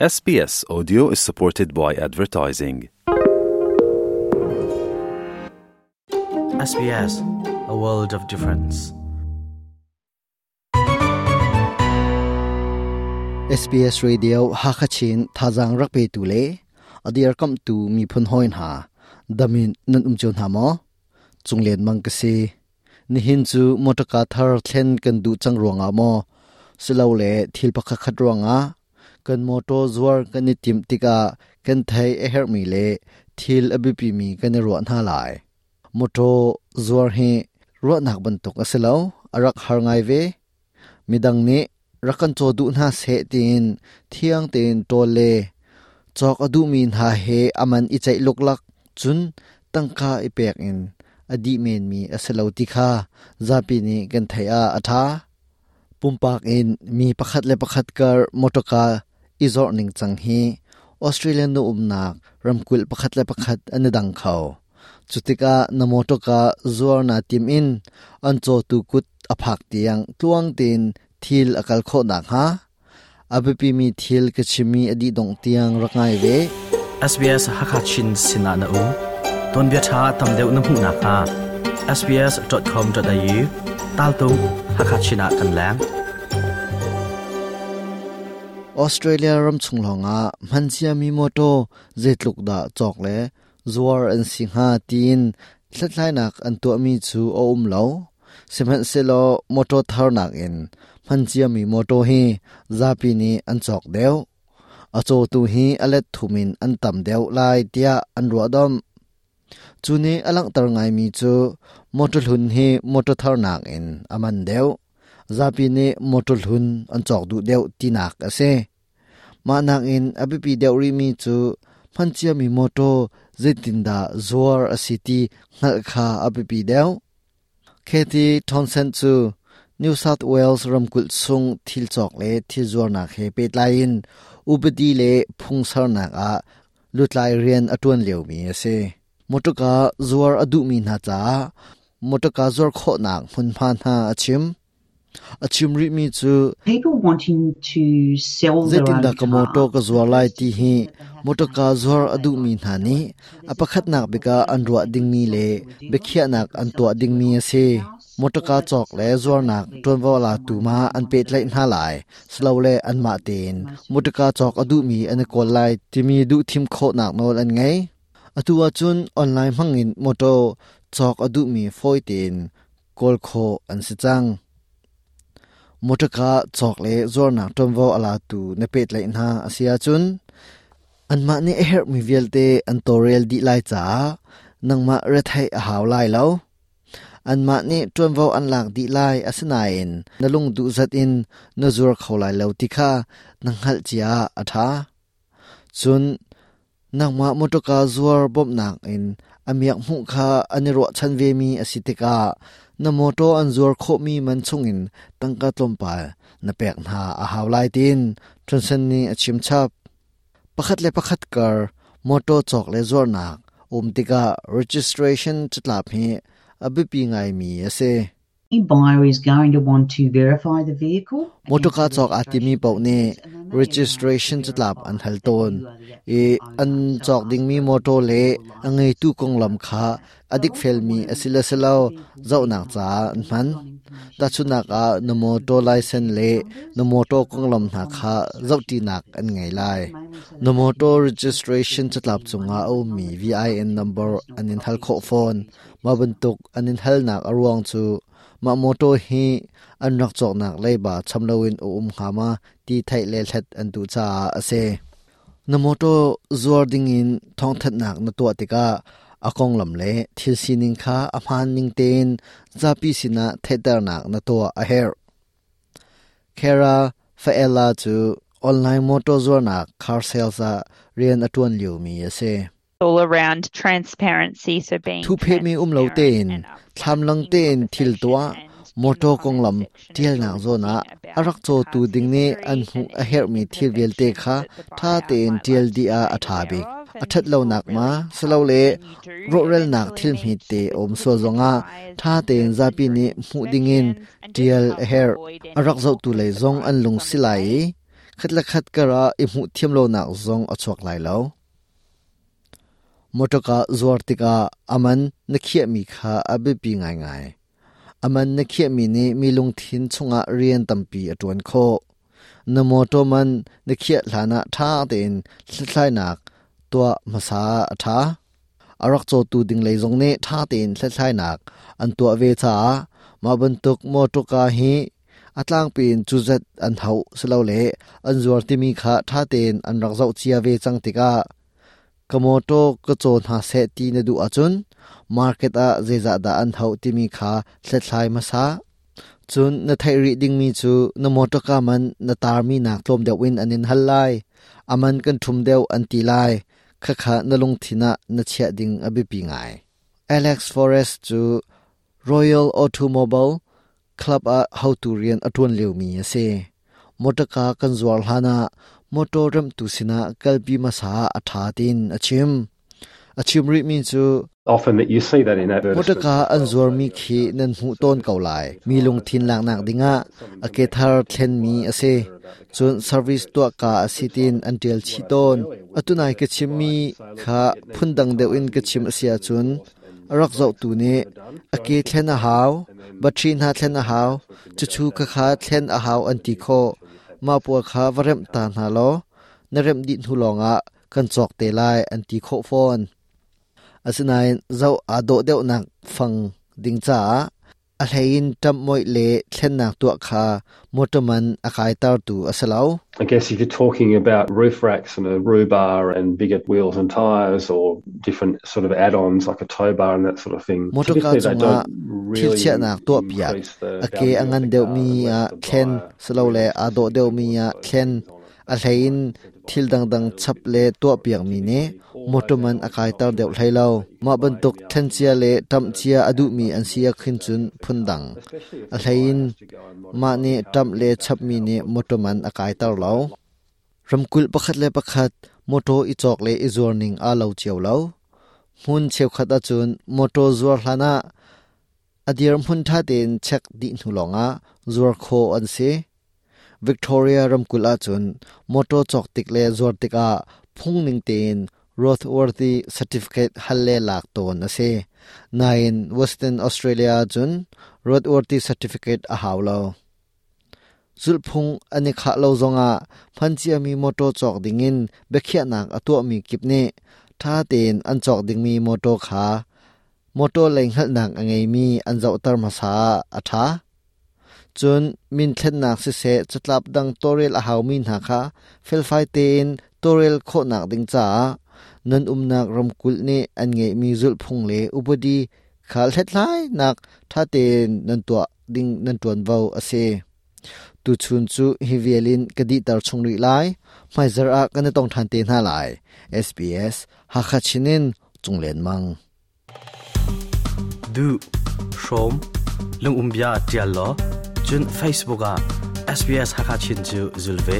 SBS Audio is supported by advertising. SBS, a world of difference. SBS Radio Hakachin Thazang Rakpe Tule. Adir Kam Tu Mi Phun Hoin Ha. Damin Nun Umchon Hamo Chunglen Mangkasi Nihin Chu Motaka Thar Thlen Kan Du Chang Ronga Mo. Silau Le Thil Pakha Khat kan moto zuar kan ni tim tika kan thai a her mi le thil abipi mi kan ro na lai. Moto zuar he ro nak ban tok asalo arak har ngai ve. Midang ni rakan cho du na se tin, thiang tin to le. Chok adu min ha he aman i chai lok lak, chun tangka ipek in. Adi men mi asalo tika zapi ni kan thai a atha pumpak in mi pakhat le pakhat kar motoka งไงเวมิดังนี้รักันโจดูนาเสตินเที่ยงตินโตเลจอกอดูมีนหาเฮอามันอิใจลุกลักจุนตั้งคาอิเปกอิน อดีเมนมีอสลาวติคาซาปีนีกันไทยอาอัฐาปุ่มปากอินมีประคัดและประคัดกรมอโตกา izor ning chang hi australian no umnak ramkul pakhat le pakhat an dang khau chutika namoto ka zuar na tim in ancho tu kut aphak tiang tuang tin thil akal kho na ha abipi mi thil ke chimi adi dong tiang rangai ve SBS Hakachin Sina na u ton bia tha tam deuh na hmu na kha sbs.com.au tal tu Hakachina kan lang Australia ram chunglonga manchia mi moto zetluk da chok le zuar an singha tin thlatlai nak an to mi chu o um lo seman selo moto thar nak in manchia mi moto hi zapi ni an chok deu acho tu hi alet thumin an tam deu lai tia an ro dom chuni alang tar ngai mi chu moto hun hi moto thar zapi ne motul hun an chok du deu tinak ase ma nak in abipi deu ri mi chu phanchia mi moto zetinda zuar asiti ngal kha abipi deu kheti thonsen chu new south wales ramkul sung thil chok le thil zuar na khe pet lain ubadi le phungsar na ka lutlai rian atun leu mi ase motoka zuar adu mi na cha motoka zuar kho na hun phan ha achim achimri mi chu people wanting to sell their zetin da own ka moto car. ka zuar lai ti hi moto ka zuar adu mi na ni apakhat nak beka anruwa ding mi le bekhia nak an to ding mi ase moto ka chok le zuar nak ton wala tu ma an pet lai na lai slow le an ma ten moto ka chok adu mi an kol lai ti mi du thim kho nak nol an ngai atua chun online hangin moto chok adu mi foi ten kol kho an si chang motoka chok le zorna tomvo ala tu na pet lai na asia chun. Anma ni e her mi velte an torel di lai cha. Nangma re thai a haw lai lo. Anma ni tomvo an lak di lai asna in nalung du zat in, na zur khaw lai lo ti kha. Nang hal chia atha chun nangma motoka zuar bom nak in amiak mu kha aniro chan ve mi asitika na moto an zuar kho mi man chungin tangka tlompa na pek na a hawlai tin transan ni achim chap pakhat le pakhat kar moto chok le zuar nak um tika registration chutla phi abipi ngai mi ase Any buyer is going to want to verify the vehicle. moto ka chok atimi pau ne registration chutlap an hal ton e an chok ding mi moto le angai tu kong lam kha adik fel mi asila selo zau nak cha an man ta chuna ka no moto license le no moto kong lam na kha zau ti nak an ngai lai. No moto registration chutlap chunga o mi vin number anin hal kho phone. Ma bantuk anin hal nak arwang chu ma moto hi an rak chok nak leiba chamloin o um khama ti thai le thlet an tu cha ase na moto zuar ding in thong that nak na to tika akong lam le, thil sining kha amhan ning ten zapi sina theater nak na to a her. Kera faela chu online moto zuar nak car sales a rian atun liu mi ase all around transparency so being thu phe mi um lo ten tham lang ten thil and moto using kong lam comment section tial as na well, zo na talking about arak cho tu ding ne an hu a her mi thil vel te kha tha ten might tial like di to a be made atha bi athat lo nak ma help le ro rel nak thil mi te om so zonga tha ten zapi ni mu ding in help her arak zo tu le zong an lung silai day. khat kara i mu thiam lo nak zong achok lai lo motoka zuartika aman nakhia mi kha abe pi ngai ngai aman nakhia mi ni milung thin chunga rian tampi atwan kho na moto man nakhia hlana tha ten thlai nak tua masa atha arak cho tu ding lei zong ne tha ten thlai nak an tua ve cha ma ban tuk motoka hi atlang pin chuzat an hau selo le an zuar ti mi kha tha ten an rak zau chia ve chang tika kamoto ka chon ha se ti na du achun market a zeza da an hau ti mi kha thlai masa chun na thai ri ding mi chu na moto ka man na tar mi nak tlom deuh win anin hal lai aman kan thum deuh an ti lai kha kha na lung thina na chia ding abi pi ngai alex forest chu royal automobile club a how to rian atun leu mi ase motaka kan zwal hana motoram tu sina kalpi masa atha tin achim achim ri mi chu often that you see that in advertisements. motaka an zuar mi khi nan hu ton kau lai mi lung thin lang nak dinga a ke thar thlen mi ase chun service to ka asitin until chi ton atunai ke chim mi kha phundang deu in ke chim asia chun rak zau tu ne a ke thlen a haw batri na thlen a haw chu chu kha kha thlen a haw an ti kho ma pu kha varem ta na lo narem din hu longa kan chok te lai an ti kho phone asinai zo ado deuh nak phang ding cha a hlein tam moi le thlen nak tu kha motoman akai tar tu asalau I guess if you're talking about roof racks and a roo bar and bigger wheels and tyres or different sort of add-ons like a tow bar and that sort of thing, motor ka typically they chunga don't thil chia nak to pia. value of angan deuh mi a buyer salo le really ado deuh mi a thlen a hlein thil dang dang chap le to piak mi ne. motoman akai tar deuh thailo ma bantuk thlen chia le tam chia adu mi an sia khin chun phundang a hlein ma ne tam le chap mi ne motoman akai tar lo ramkul pakhat le pakhat moto i chok le i zorning a lo chiao lo mun cheu khat a chun moto zuar hlana adir mun tha ten chek di nu longa zuar kho an se victoria ramkul a chun moto chok tik le zuar tik a phung ning ten roadworthy certificate halle lak ton ase nine western australia chun roadworthy certificate a hawlo zulphung ani kha lo zonga phanchi ami moto chok dingin bekhia nak atu mi kipne tha ten an chok ding mi moto kha moto leng hal nak angai mi an zau tar ma sa atha chun min thlen nak se se chatlap dang torel a haw min ha kha fel fai ten torel kho nak ding cha nan um nak ram kul ne an nge mi zul phung le ubodi khal het lai nak tha ten nan tua ding nan tuan vau ase tu chun chu hi vialin kadi tar chung ri lai mai zar a kan tong than te na lai sbs ha kha chinin chunglen mang du shom lung umbia tial lo chun facebook a sbs hakachin chu zulve